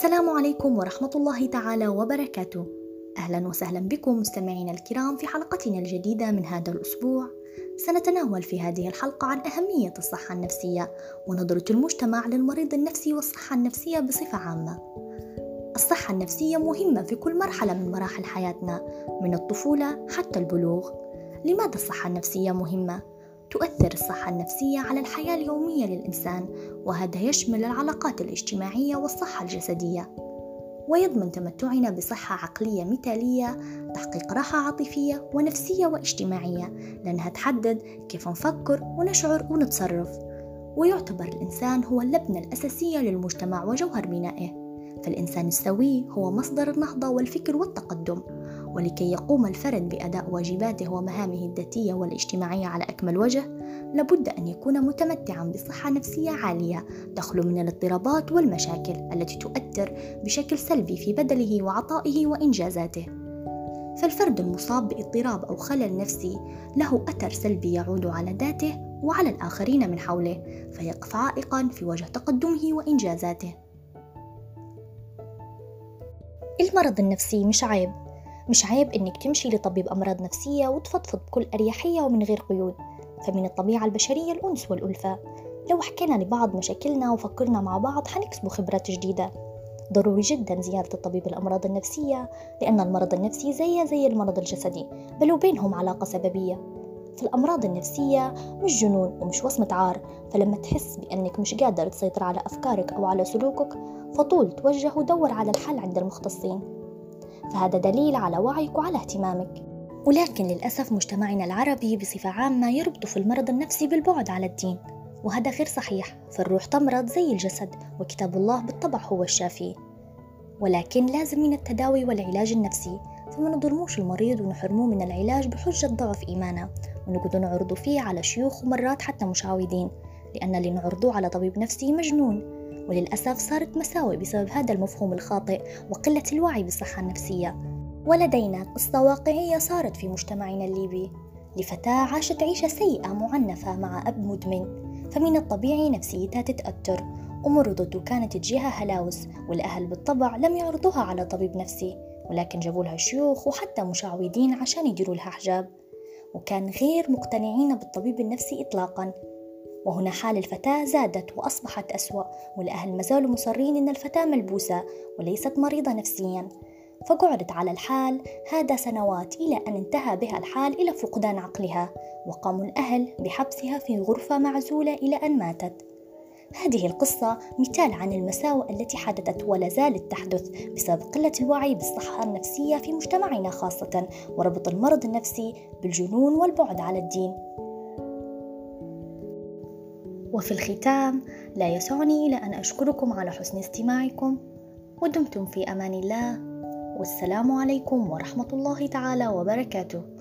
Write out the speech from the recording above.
السلام عليكم ورحمة الله تعالى وبركاته. أهلا وسهلا بكم مستمعينا الكرام في حلقتنا الجديدة من هذا الأسبوع. سنتناول في هذه الحلقة عن أهمية الصحة النفسية ونظرة المجتمع للمريض النفسي والصحة النفسية بصفة عامة. الصحة النفسية مهمة في كل مرحلة من مراحل حياتنا من الطفولة حتى البلوغ. لماذا الصحة النفسية مهمة؟ تؤثر الصحة النفسية على الحياة اليومية للإنسان وهذا يشمل العلاقات الاجتماعية والصحة الجسدية. ويضمن تمتعنا بصحة عقلية مثالية تحقيق راحة عاطفية ونفسية واجتماعية لأنها تحدد كيف نفكر ونشعر ونتصرف. ويعتبر الإنسان هو اللبنة الأساسية للمجتمع وجوهر بنائه. فالإنسان السوي هو مصدر النهضة والفكر والتقدم. ولكي يقوم الفرد بأداء واجباته ومهامه الذاتية والاجتماعية على أكمل وجه لابد أن يكون متمتعا بصحة نفسية عالية تخلو من الاضطرابات والمشاكل التي تؤثر بشكل سلبي في بدنه وعطائه وإنجازاته. فالفرد المصاب باضطراب أو خلل نفسي له أثر سلبي يعود على ذاته وعلى الآخرين من حوله فيقف عائقا في وجه تقدمه وإنجازاته. المرض النفسي مش عيب. مش عيب إنك تمشي لطبيب أمراض نفسية وتفضفض بكل أريحية ومن غير قيود فمن الطبيعة البشرية الأنس والألفة. لو حكينا لبعض مشاكلنا وفكرنا مع بعض حنكسبوا خبرات جديدة. ضروري جدا زيارة الطبيب الأمراض النفسية لأن المرض النفسي زي زي المرض الجسدي بل وبينهم علاقة سببية. فالأمراض النفسية مش جنون ومش وصمة عار فلما تحس بأنك مش قادر تسيطر على أفكارك أو على سلوكك فطول توجه ودور على الحل عند المختصين. فهذا دليل على وعيك وعلى اهتمامك. ولكن للأسف مجتمعنا العربي بصفة عامة يربط في المرض النفسي بالبعد على الدين وهذا غير صحيح فالروح تمرض زي الجسد وكتاب الله بالطبع هو الشافي. ولكن لازم من التداوي والعلاج النفسي فما نظلموش المريض ونحرموه من العلاج بحجة ضعف إيمانه ونقعد نعرضه فيه على شيوخ ومرات حتى مشعوذين لأن اللي نعرضوه على طبيب نفسي مجنون. وللأسف صارت مساوئ بسبب هذا المفهوم الخاطئ وقلة الوعي بالصحة النفسية. ولدينا قصة واقعية صارت في مجتمعنا الليبي لفتاة عاشت عيشة سيئة معنفة مع أب مدمن فمن الطبيعي نفسيتها تتأثر. ومرضت وكانت تجيها هلاوس والأهل بالطبع لم يعرضوها على طبيب نفسي ولكن جابوا لها شيوخ وحتى مشعوذين عشان يديروا لها حجاب. وكان غير مقتنعين بالطبيب النفسي إطلاقا. وهنا حال الفتاة زادت وأصبحت أسوأ والأهل مازالوا مصرين أن الفتاة ملبوسة وليست مريضة نفسيا. فقعدت على الحال هذا سنوات إلى أن انتهى بها الحال إلى فقدان عقلها وقاموا الأهل بحبسها في غرفة معزولة إلى أن ماتت. هذه القصة مثال عن المساوئ التي حدثت ولا زالت تحدث بسبب قلة الوعي بالصحة النفسية في مجتمعنا خاصة وربط المرض النفسي بالجنون والبعد على الدين. وفي الختام لا يسعني إلا أن أشكركم على حسن استماعكم ودمتم في أمان الله والسلام عليكم ورحمة الله تعالى وبركاته.